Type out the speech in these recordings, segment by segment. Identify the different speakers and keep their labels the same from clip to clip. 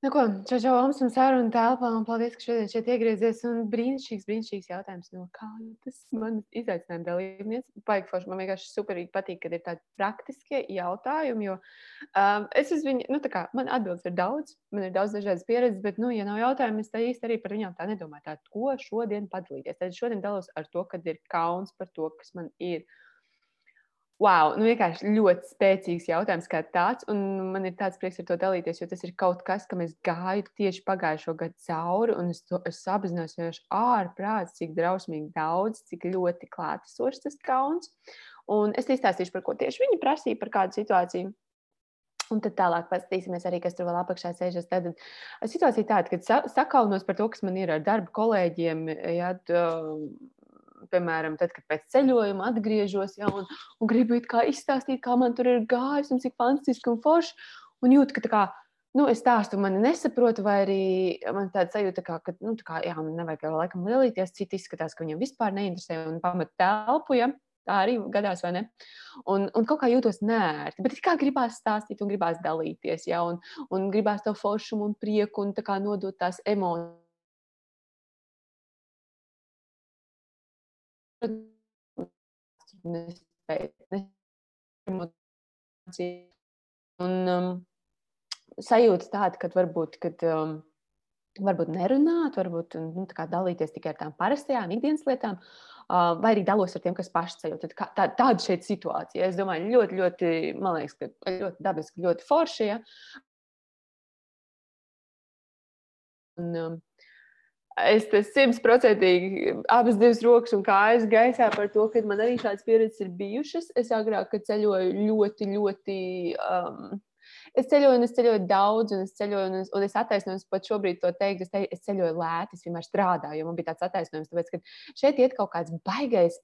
Speaker 1: Nu, ko, čau, čau, Oms un Sāruna telpā, un paldies, ka šodien šeit iegriezies. Un brīnišķīgs, brīnišķīgs jautājums, no kādas man izaicinājuma dalībniece. Paigi forši, man vienkārši superīgi patīk, kad ir tādi praktiskie jautājumi, jo um, es uz viņu, nu tā kā, man atbildes ir daudz, man ir daudz dažādas pieredzes, bet, nu, ja nav jautājumu, es tā īsti arī par viņām tā nedomāju. Tā, ko šodien padalīties? Tad šodien dalos ar to, kad ir kauns par to, kas man ir Wow, nu vienkārši ļoti spēcīgs jautājums kā tāds. Un man ir tāds prieks ar to dalīties, jo tas ir kaut kas, kam es gāju tieši pagājušo gadu cauri. Un es, to, es apzinos vienkārši ārprāts, cik drausmīgi daudz, cik ļoti klātesošs tas kauns. Un es izstāstīšu, par ko tieši viņi prasīja, par kādu situāciju. Un tad tālāk paskatīsimies arī, kas tur vēl apakšā sēžas. Tad situācija tāda, ka sakaunos par to, kas man ir ar darba kolēģiem. Ja, piemēram, tad, kad pēc ceļojuma atgriežos ja, un, un gribu izstāstīt, kā man tur ir gājis un cik fantastiski un forši. Un jūtu, ka kā, nu, es stāstu, man nesaprotu, vai arī man tāda sajūta, kā, ka, nu, tā kā, jā, man nevajag jau laikam lielīties, citi izskatās, ka viņiem vispār neinteresē un pamat telpu. Ja. Tā arī gadās, vai ne? Un, un kaut kā jūtos nērti. Bet kā gribās stāstīt, un gribās dalīties, ja, un, un gribās to foršumu un prieku un nodot tās emocijas Un um, sajūta tāda, ka varbūt, kad, um, varbūt nerunāt, varbūt nu, dalīties tikai ar tām parastajām ikdienas lietām, uh, vai arī dalos ar tiem, kas paši. Tad, kā, tā, tāda šeit situācija. Es domāju, ļoti, ļoti, man liekas, ka ļoti dabiski, ļoti forši. Ja? Un, um, es simtprocentīgi abas divas rokas un kājas gaisā par to, ka man arī šādas pieredzes ir bijušas. Es agrāk ceļoju ļoti, ļoti. Um, Es ceļoju, un es ceļoju daudz, un es ceļoju, un es, un es attaisnoju, pat šobrīd to teikt, es, te, es ceļoju lēti, es vienmēr strādāju, jo man bija tāds attaisnojums, tāpēc, ka šeit iet kaut kāds baigais.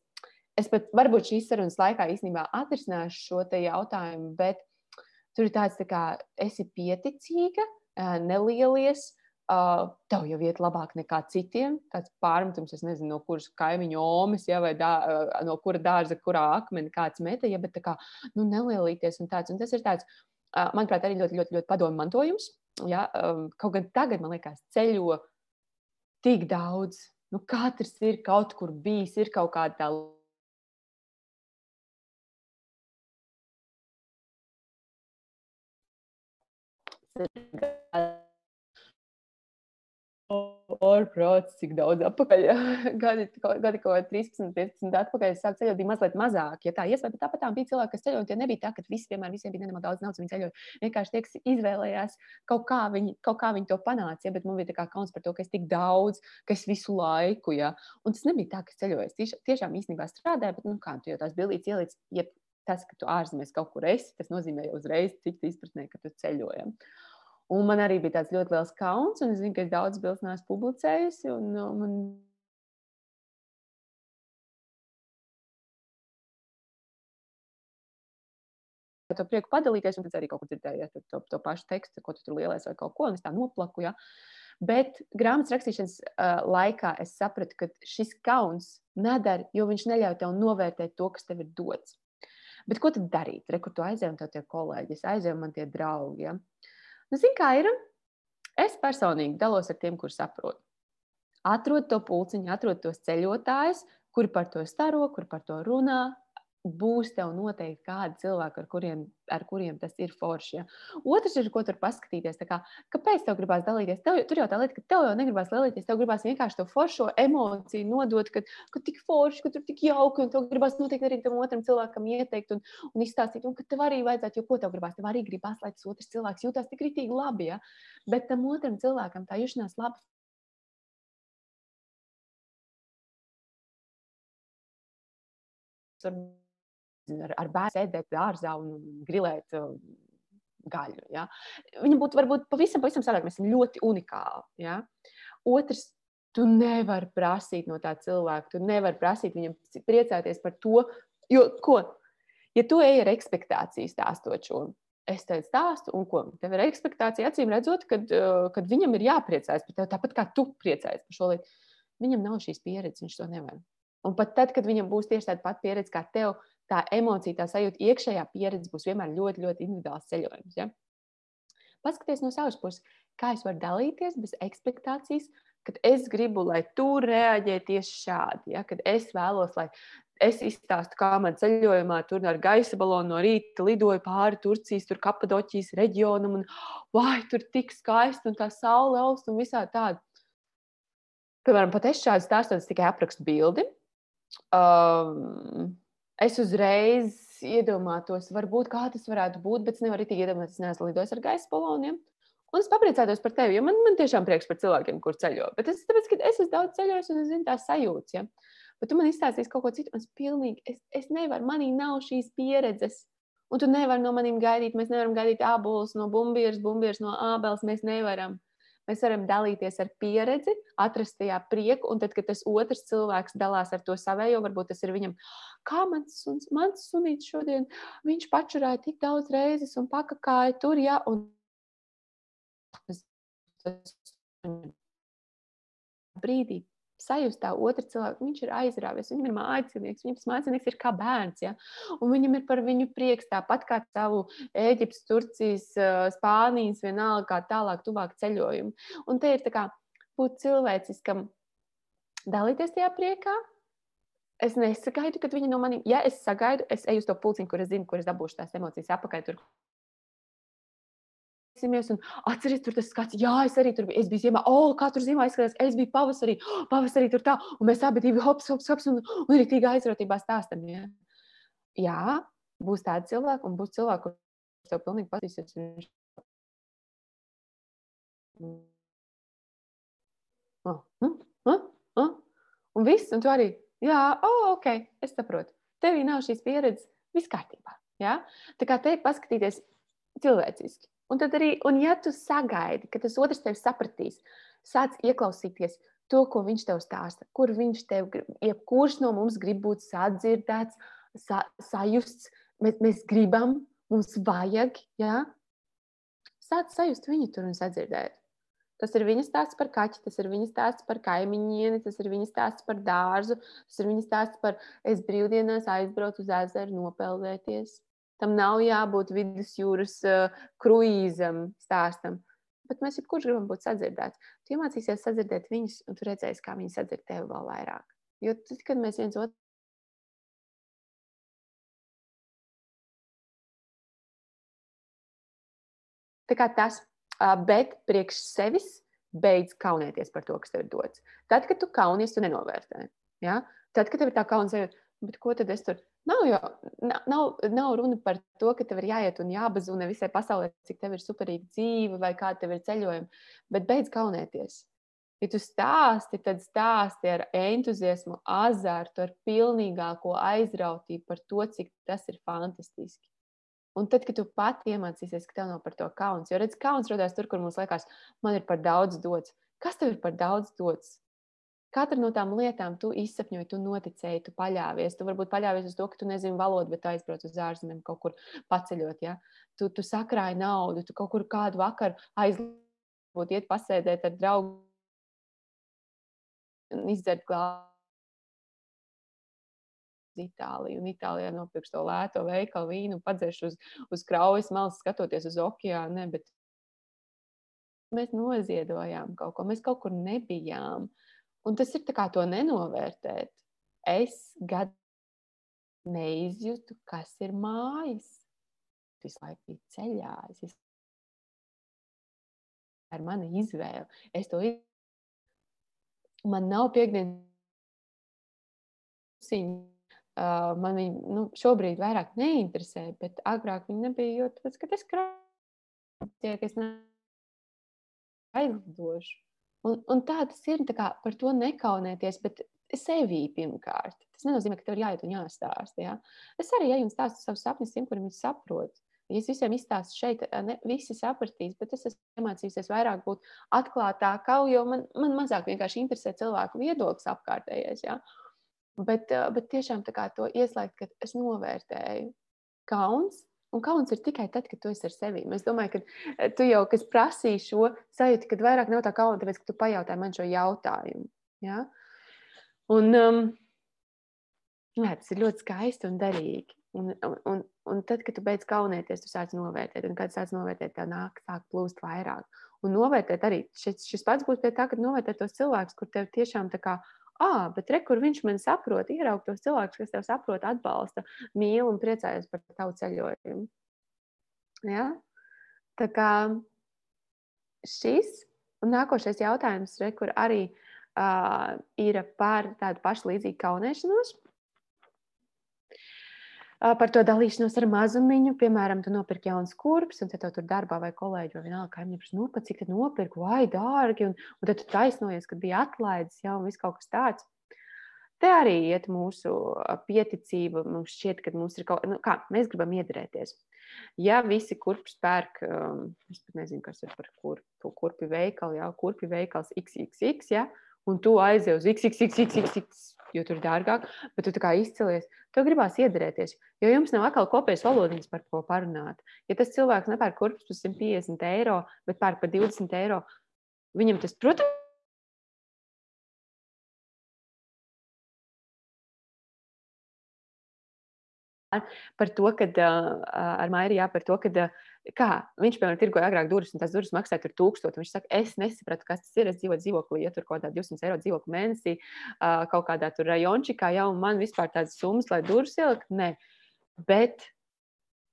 Speaker 1: Es pat varbūt šīs sarunas laikā īstenībā atrisināšu šo jautājumu, bet tur ir tāds, tā kā esi pieticīga, nelielies, Uh, tev jau iet labāk nekā citiem. Kāds pārmetums, es nezinu, no kuras kaimiņu omas, ja, vai dā, uh, no kura dārza, kurā akmeni kāds meta, ja, bet tā kā nu, nelielīties un tāds. Un tas ir tāds, uh, manuprāt, arī ļoti, ļoti, ļoti padomu mantojums. Ja, um, kaut gan tagad, man liekas, ceļo tik daudz. Nu, katrs ir kaut kur bijis, ir kaut kāda tā Ārprāts, cik daudz atpakaļ. Gadi, gadi kaut kādi 13, 15 atpakaļ. Es sāku ceļot, bija mazliet mazāk. Ja tā iespēja, bet tāpat tā bija cilvēki, kas ceļoja. Tie nebija tā, ka visi vienmēr visiem bija nenormāli daudz naudas. Viņi ceļoja. Vienkārši tie, kas izvēlējās, kaut kā viņi, kaut kā viņi to panāca. Ja, bet man bija tā kā kauns par to, ka es tik daudz, ka es visu laiku. Ja. Un tas nebija tā, ka es ceļoju. Es tieš, tiešām īstenībā strādāju, bet nu, kā tu jau tās bildītas ieliec, ja tas, ka tu ārzemēs kaut kur esi, tas nozīmē jau uzreiz citu izpratnē, ka tu ceļojam. Un man arī bija tāds ļoti liels kauns, un es zinu, ka es daudz bildes neesmu publicējusi. Un, man to prieku padalīties, un tad arī kaut kur dzirdēju ja, to, to pašu tekstu, ko tu tur lielais vai kaut ko, un es tā noplaku. Ja. Bet grāmatas rakstīšanas uh, laikā es sapratu, ka šis kauns nedara, jo viņš neļauj tev novērtēt to, kas tev ir dots. Bet ko tad darīt? Rekur, tu aizēji, un tev tie kolēģi, es aizēju, man tie draugi. Ja? Nu, Zini, kā ir? Es personīgi dalos ar tiem, kurus saprotu. Atrod to pulciņu, atrod tos ceļotājus, kuri par to staro, kuri par to runā, būs tev noteikti kādi cilvēki, ar kuriem, ar kuriem tas ir forši. Ja. Otrs ir, ko tur paskatīties. Kā, kāpēc tev gribās dalīties? Tev, tur jau tā lieta, ka tev jau negribās dalīties. Tev gribās vienkārši to foršo emociju nodot, ka, ka tik forši, ka tur tik jauki, un tev gribās noteikti arī tam otram cilvēkam ieteikt un, un izstāstīt, un ka tev arī vajadzētu, jo ko tev gribās? Tev arī gribās, lai tas otrs cilvēks jūtas tik rītīgi labi. Ja. Bet tam otram cilvēkam tā jušanās labi ar, ar bērnu sēdēt dārzā un grilēt uh, gaļu. Ja? Viņa būtu varbūt pavisam, pavisam savādāk. Mēs esam ļoti unikāli. Ja? Otrs, tu nevari prasīt no tā cilvēka, tu nevari prasīt viņam priecāties par to, jo ko? Ja tu ej ar ekspektāciju stāstot šo, es tev stāstu, un ko? Tev ir ekspektācija, acīm redzot, kad, uh, kad viņam ir jāpriecājas par tevi tāpat kā tu priecājies par šo lietu. Viņam nav šīs pieredzes, viņš to nevar. Un pat tad, kad viņam būs tieši tāda pati pieredze kā tev, tā emocija, tā sajūta, iekšējā pieredze būs vienmēr ļoti, ļoti individuāls ceļojums. Ja? paskaties no savas puses, kā es varu dalīties bez expectācijas, kad es gribu, lai tu reaģē tieši šādi. Ja? Kad es vēlos, lai es izstāstu, kā man ceļojumā tur ar gaisa balonu no rīta lidoju pāri Turcijas, tur Kapadoķijas reģionam, un vai tur tik skaisti, un tā saule augst un visā tāda. Piemēram, pat es šādu stāstu tikai aprakstu bildi. Um, es uzreiz iedomātos, varbūt kā tas varētu būt, bet es nevaru arī iedomāties, es neesmu lidojis ar gaisa baloniem. Un es papriecājos par tevi, jo man, man tiešām prieks par cilvēkiem, kur ceļo. Bet es, tāpēc, es esmu daudz ceļojis un es zinu tās sajūtas. Ja? Bet tu man izstāstīsi kaut ko citu, un es pilnīgi, es, es nevaru, manī nav šīs pieredzes. Un tu nevari no maniem gaidīt, mēs nevaram gaidīt abolus no bumbieras, bumbieras no ābeles. Mēs nevaram. Mēs varam dalīties ar pieredzi, atrast tajā prieku, un tad, kad tas otrs cilvēks dalās ar to savējo, varbūt tas ir viņam, kā mans, suns, mans sunīts šodien, viņš pačurāja tik daudz reizes un pakakāja tur, ja, un brīdī sajust tā otra cilvēka, viņš ir aizrāvies, viņam ir mācinieks, viņam tas mācinieks ir kā bērns, ja? un viņam ir par viņu prieks tāpat kā savu Ēģiptes, Turcijas, Spānijas, vienalga kā tālāk, tuvāk ceļojumu. Un te ir tā kā būt cilvēciskam, dalīties tajā priekā, Es nesagaidu, kad viņi no maniem, ja es sagaidu, es eju uz to pulciņu, kur es zinu, kur es dabūšu tās emocijas apakaļ, tur, tiksimies, un atceries, tur tas skats, jā, es arī tur biju, es biju ziemā, oh, tur ziemā izskatās, es biju pavasarī, oh, pavasarī tur tā, un mēs abi divi hops, hops, hops, un, un arī tīgā aizrotībā stāstam, jā. Jā, būs tādi cilvēki, un būs cilvēki, kurus tev pilnīgi patīsies. Oh, uh, uh, uh. Un viss, un tu arī, jā, oh, ok, es saprotu. Tevī nav šīs pieredzes, viss kārtībā. Ja? Tā kā te paskatīties cilvēciski. Un tad arī, un ja tu sagaidi, ka tas otrs tevi sapratīs, sāc ieklausīties to, ko viņš tev stāsta, kur viņš tev jebkurš no mums grib būt sadzirdēts, sa, sajusts, mēs, mēs gribam, mums vajag, jā. Sāc sajust viņu tur un sadzirdēt. Tas ir viņa stāsts par kaķi, tas ir viņa stāsts par kaimiņieni, tas ir viņa stāsts par dārzu, tas ir viņa stāsts par es brīvdienās aizbraucu uz ezeru nopeldēties. Tam nav jābūt vidusjūras uh, kruīzam, stāstam. Bet mēs jebkurš gribam būt sadzirdēts. Tu iemācīsies sadzirdēt viņus, un tu redzēsi, kā viņi sadzird tevi vēl vairāk. Jo tad, kad mēs viens otru Tā kā tas, bet priekš sevis beidz kaunēties par to, kas tev ir dots. Tad, kad tu kaunies, tu nenovērtē. Ja? Tad, kad tev ir tā kauns, bet ko tad es tur Nav, jau, nav, nav runa par to, ka tev ir jāiet un jābazūna visai pasaulē, cik tev ir superīga dzīve vai kāda tev ir ceļojuma, bet beidz kaunēties. Ja tu stāsti, tad stāsti ar entuziasmu, azartu, ar pilnīgāko aizrautību par to, cik tas ir fantastiski. Un tad, kad tu pati iemācīsies, ka tev nav par to kauns, jo redz, kauns radās tur, kur mums liekas, man ir par daudz dots. Kas tev ir par daudz dots? Katra no tām lietām tu izsapņoji, tu noticēji, tu paļāvies. Tu varbūt paļāvies uz to, ka tu nezini valodu, bet aizbrauc uz ārzemēm kaut kur paceļot. Ja? Tu, tu sakrāji naudu, tu kaut kur kādu vakaru aizlūgt, iet pasēdēt ar draugu un izdzert glāzi. Itāliju, un Itālijā nopirks to lēto veikalu vīnu, padzerš uz, uz kraujas malas, skatoties uz okeānu. Mēs noziedojām kaut ko, mēs kaut kur nebijām. Un tas ir kā to nenovērtēt. Es gadu neizjūtu, kas ir mājas. Visu laiku bija ceļā. Es ar mani izvēle. Es to izvēlu. Man nav piekdienas. Uh, man viņa nu, šobrīd vairāk neinteresē, bet agrāk viņa nebija. Jo tāpēc, ka es krāpju, ka es aizlidošu. Un, un tā tas ir, tā kā par to nekaunēties, bet sevī pirmkārt. Tas nenozīmē, ka tev ir jāiet un jāstāsta. Ja? Es arī eju un stāstu savus sapņus tiem, kuriem viņi saprot. Ja es visiem izstāstu šeit, ne visi sapratīs, bet es esmu iemācījusies vairāk būt atklātākā, jo man, man mazāk vienkārši interesē cilvēku viedoklis apkārtējais. Ja? Bet, bet tiešām tā kā to ieslēgt, ka es novērtēju kauns, Un kauns ir tikai tad, kad tu esi ar sevi. Es domāju, ka eh, tu jau kas prasīji šo sajūtu, kad vairāk nav tā kauna, tāpēc, ka tu pajautāji man šo jautājumu. Ja? Un, um, jā, tas ir ļoti skaisti un derīgi. Un, un, un tad, kad tu beidz kaunēties, tu sāc novērtēt, un kad sāc novērtēt, tev nāk, sāk plūst vairāk. Un novērtēt arī šis, šis pats būs pie tā, ka novērtēt tos cilvēkus, kur tev tiešām tā kā, ah, bet re, kur viņš man saprot, ieraugt tos cilvēkus, kas tev saprot, atbalsta, mīl un priecājas par tavu ceļojumu. Ja? Tā kā šis un nākošais jautājums, re, kur arī uh, ir par tādu pašu līdzīgu kaunēšanos par to dalīšanos ar mazumiņu. Piemēram, tu nopirki jaunas kurpes, un tev tur darbā vai kolēģi vai vienalga kaimiņš prasa, nu, cik tad nopirku, vai dārgi, un, un tad tu taisnojies, kad bija atlaides jau un viss kaut kas tāds. Te arī iet mūsu pieticība. Mums šķiet, ka mums ir kaut nu, kā mēs gribam iedarēties. Ja visi kurpes pērk, um, es pat nezinu, kas ir par kurpu, kurpju veikalu, jā, kurpju veikals XXX, ja, un tu aizej uz XXXXX jo tur ir dārgāk, bet tu tā kā izcēlies. Tev gribās iedarēties, jo jums nav atkal kopējas valodiņas par ko parunāt. Ja tas cilvēks nepērk kurpes par 150 eiro, bet pērk par 20 eiro, viņam tas, protams, par to, ka uh, ar Maiju jā, par to, ka uh, kā viņš, piemēram, tirgoja agrāk durvis, un tās durvis maksāja tur tūkstoši. Viņš saka, es nesapratu, kas tas ir. Es dzīvoju dzīvoklī, ja tur kaut kādā 200 eiro dzīvokļu mēnesī, uh, kaut kādā tur rajončikā, jau man vispār tādas summas, lai durvis ielikt. Nē, bet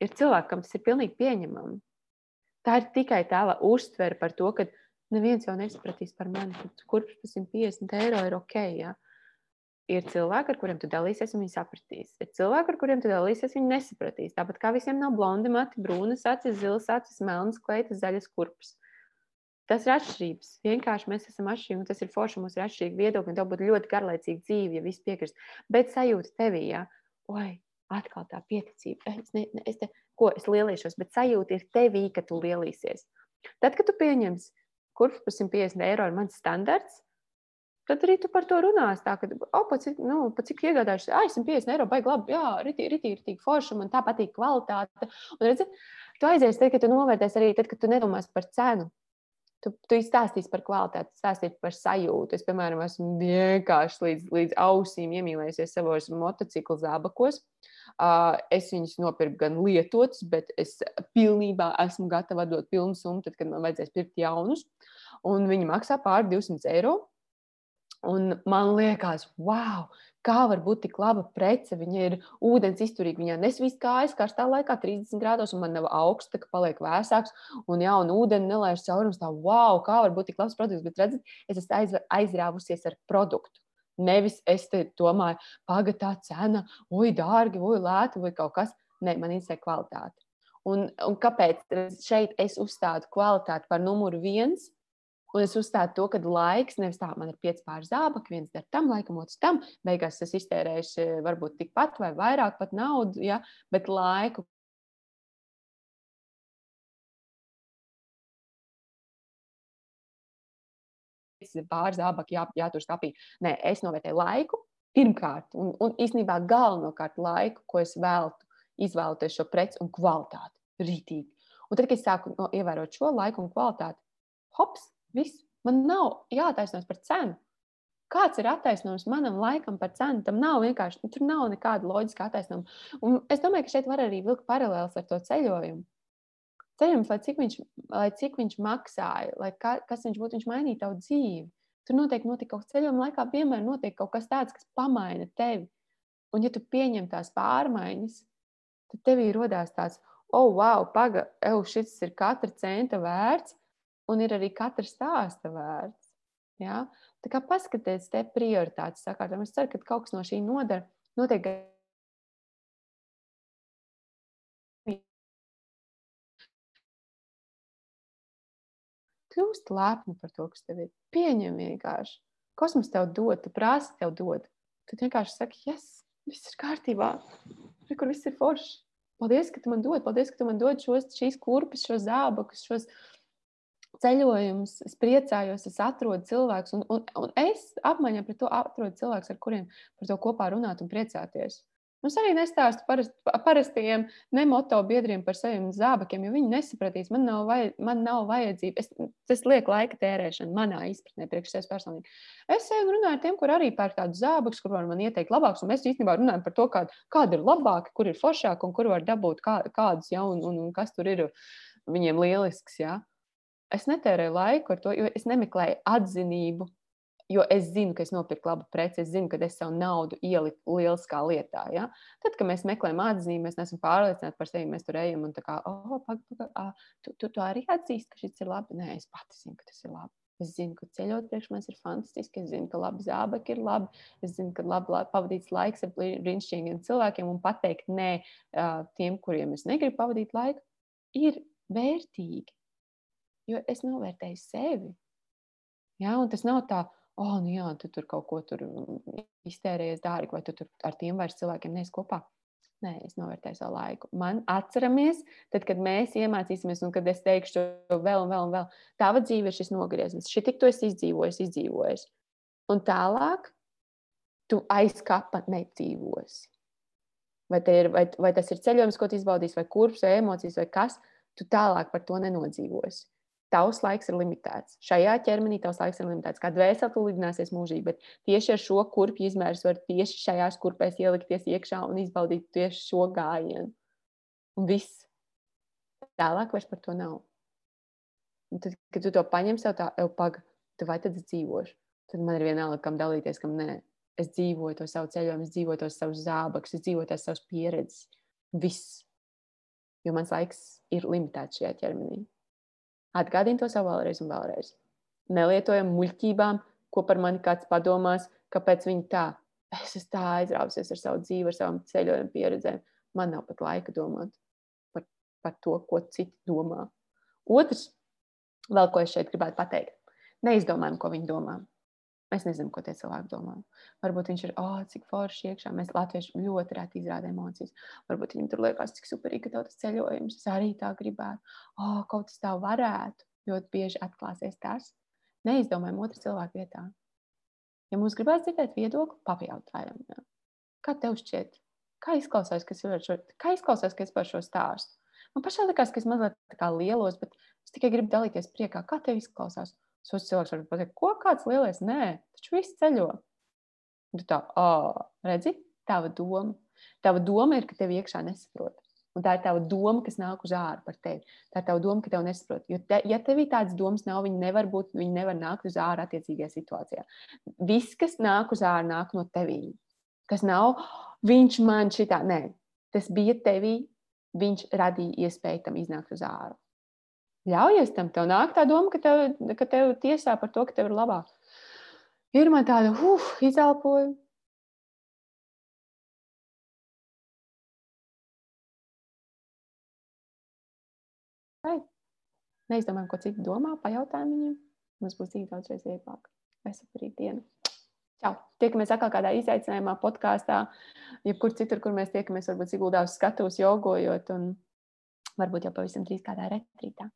Speaker 1: ir cilvēki, kam tas ir pilnīgi pieņemami. Tā ir tikai tā uztvere par to, ka neviens jau nesapratīs par mani, kurš par 150 eiro ir ok. Ja? Ir cilvēki, ar kuriem tu dalīsies, un viņi sapratīs. Ir cilvēki, ar kuriem tu dalīsies, viņi nesapratīs. Tāpat kā visiem nav blondi mati, brūnas acis, zilas acis, melnas kleitas, zaļas kurpes. Tas ir atšķirības. Vienkārši mēs esam atšķirīgi, un tas ir forši. Mums ir atšķirīgi viedokļi, un tev būtu ļoti garlaicīga dzīve, ja viss piekrist. Bet sajūta tevī, ja, oi, atkal tā pieticība. Es, ne, ne, es te, ko es lielīšos, bet sajūta ir tevī, ka tu lielīsies. Tad, kad tu pieņemsi, kurš par 150 eiro ir mans standarts, Tad arī tu par to runās. Tā, ka, oh, pa cik, nu, pa cik iegādājušies, ah, 150 eiro, baigi labi, jā, ritīgi, ritīgi, ritīgi forši, man tā patīk kvalitāte. Un, redzi, tu aizies, tad, kad tu novērtēsi arī tad, kad tu nedomās par cenu. Tu, tu izstāstīsi par kvalitāti, stāstīsi par sajūtu. Es, piemēram, esmu vienkārši līdz, līdz ausīm iemīlējusies savos motociklu zābakos. Uh, es viņus nopirku gan lietotus, bet es pilnībā esmu gatava dot pilnu summu, tad, kad man vajadzēs pirkt jaunus. Un viņi maksā pār 200 eiro. Un man liekas, wow, kā var būt tik laba prece. Viņa ir ūdens izturīga. Viņai nesvīst kājas karstā laikā, 30 grādos, un man nav augsta, ka paliek vēsāks. Un jā, un ūdeni nelaiž caurums. Tā, wow, kā var būt tik labs produkts. Bet redzat, es esmu aizrāvusies ar produktu. Nevis es te domāju, pagaidi, tā cena, oi, dārgi, oi, lēti, vai kaut kas. Nē, man interesē kvalitāte. Un, un kāpēc šeit es uzstādu kvalitāti par numuru viens? Un es uzstādu to, ka laiks nevis tā, man ir pieci pāri zābaki, viens dar tam, laikam, otrs tam. Beigās es iztērēšu varbūt tikpat vai vairāk pat naudu, ja? bet laiku. Pāri zābaki jā, jātur skapī. Nē, es novērtēju laiku pirmkārt, un, un īstenībā galvenokārt laiku, ko es veltu, izvēloties šo preci un kvalitāti. Rītīgi. Un tad, kad es sāku no, ievērot šo laiku un kvalitāti, hops, Viss. Man nav jātaisnās par cenu. Kāds ir attaisnojums manam laikam par cenu? Tam nav vienkārši, nu, tur nav nekāda loģiska attaisnojuma. Un es domāju, ka šeit var arī vilkt paralēlus ar to ceļojumu. Ceļojums, lai cik viņš, lai cik viņš maksāja, lai ka, kas viņš būtu, viņš mainīja tavu dzīvi. Tur noteikti notika kaut kas ceļojuma laikā, vienmēr notiek kaut kas tāds, kas pamaina tevi. Un, ja tu pieņem tās pārmaiņas, tad tevī rodās tāds, oh, wow, paga, ev, šis ir katra centa vērts un ir arī katra stāsta vērts. Ja? Tā kā paskatieties, te prioritātes sakārtām. Es ceru, ka kaut kas no šī nodara. Notiek kļūst lepni par to, kas tev ir. Pieņem vienkārši. Kosmos tev dod, tu prasa tev dod. Tad vienkārši saki, yes, viss ir kārtībā. Re, kur viss ir forši. Paldies, ka tu man dod, paldies, ka tu man dod šos, šīs kurpes, šos zābakus, šos, ceļojums, es priecājos, es atrodu cilvēkus, un, un, un es apmaiņā pret to atrodu cilvēkus, ar kuriem par to kopā runāt un priecāties. Mums arī nestāsta parast, parastiem nemoto biedriem par saviem zābakiem, jo viņi nesapratīs, man nav, vaj, man nav vajadzība. Es, tas liek laika tērēšanu manā izpratnē, priekš sevis personīgi. Es runāju ar tiem, kur arī pērk tādus zābakus, kur var man ieteikt labākus, un mēs īstenībā runājam par to, kāda, kāda ir labāka, kur ir foršāka un kur var dabūt kā, kādus jaunus, un, un kas tur ir viņiem lielisks. Ja? Es netērēju laiku ar to, jo es nemeklēju atzinību Jo es zinu, ka es nopirku labu preci, es zinu, ka es savu naudu ieliku lieliskā lietā. Ja? Tad, kad mēs meklējam atzīmi, mēs neesam pārliecināti par sevi. Mēs tur ejam un tā kā, oh, pag, pag, ah, tu, tu, tu arī atzīsti, ka šis ir labi. Nē, es pati zinu, ka tas ir labi. Es zinu, ka ceļot priekš manis ir fantastiski. Es zinu, ka labi zābaki ir labi. Es zinu, ka labi, labi pavadīts laiks ar brīnišķīgiem cilvēkiem un pateikt nē tiem, kuriem es negribu pavadīt laiku, ir vērtīgi. Jo es novērtēju sevi. Ja? Un tas nav tā, oh, nu jā, tu tur kaut ko tur mm, iztērējies dārgi, vai tu tur ar tiem vairs cilvēkiem neesi kopā. Nē, es novērtēju savu laiku. Man atceramies, tad, kad mēs iemācīsimies, un kad es teikšu vēl un vēl, un vēl, tava dzīve ir šis nogrieziens. Šī tik tu esi izdzīvojis, izdzīvojis. Un tālāk tu aiz kapa nedzīvosi. Vai, ir, vai, vai tas ir ceļojums, ko tu izbaudīsi, vai kurps, vai emocijas, vai kas, tu tālāk par to nenodzīvosi tavs laiks ir limitēts. Šajā ķermenī tavs laiks ir limitēts. Kā dvēsele tu lidināsies mūžīgi, bet tieši ar šo kurpju izmērs var tieši šajās kurpēs ielikties iekšā un izbaudīt tieši šo gājienu. Un viss. Tālāk vairs par to nav. Un tad, kad tu to paņem sev tā, jau pag, tu vai tad dzīvoši. Tad man ir vienalga, kam dalīties, kam nē. Es dzīvoju to savu ceļojumu, es dzīvoju tos savus zābakus, es dzīvoju tās savas pieredzes. Viss. Jo mans laiks ir limitēts šajā ķermenī. Atgādini to sev vēlreiz un vēlreiz. Nelietojam muļķībām, ko par mani kāds padomās, kāpēc viņi tā. Es esmu tā aizrāvusies ar savu dzīvi, ar savām ceļojuma pieredzēm. Man nav pat laika domāt par, par to, ko citi domā. Otrs, vēl ko es šeit gribētu pateikt. Neizdomājam, ko viņi domā. Mēs nezinām, ko tie cilvēki domā. Varbūt viņš ir, oh, cik forši iekšā. Mēs latvieši ļoti reti izrādām emocijas. Varbūt viņam tur liekas, cik superīgi, tas ceļojums. Es arī tā gribētu. Oh, kaut kas tā varētu. Ļoti bieži atklāsies tas. Neizdomājam otru cilvēku vietā. Ja mums gribās dzirdēt viedokli, pajautājam. Ja. Kā tev šķiet? Kā izklausās, kas ir šo, kā izklausās, kas par šo stāstu? Man pašai likās, ka es mazliet tā kā lielos, bet es tikai gribu dalīties priekā. Kā tev izklausās? Sos cilvēks var pateikt, ko kāds lielais? Nē, taču viss ceļo. Tu tā, oh, redzi, tava doma. Tava doma ir, ka tev iekšā nesaprot. Un tā ir tava doma, kas nāk uz ārā par tevi. Tā ir tava doma, ka tev nesaprot. Jo, te, ja tev tādas domas, nav, viņi nevar būt, viņi nevar nākt uz ārā attiecīgajā situācijā. Viss, kas nāk uz ārā, nāk no tevī. Kas nav, viņš man šitā, nē, tas bija tevī, viņš radīja iespēju tam iznākt uz ārā. Ļaujies tam, tev nāk tā doma, ka tev, ka tev tiesā par to, ka tev ir labāk. Ir man tāda, uh, izelpoju. Neizdomājam, ko citi domā, pajautājam viņiem. Mums būs dzīve daudzreiz vieglāk. Veselīga diena. Čau! Tiekamies atkal kādā izaicinājumā, podkāstā, jebkur citur, kur mēs tiekamies, varbūt Siguldā uz skatuves, jogojot un varbūt jau pavisam drīz kādā retrītā.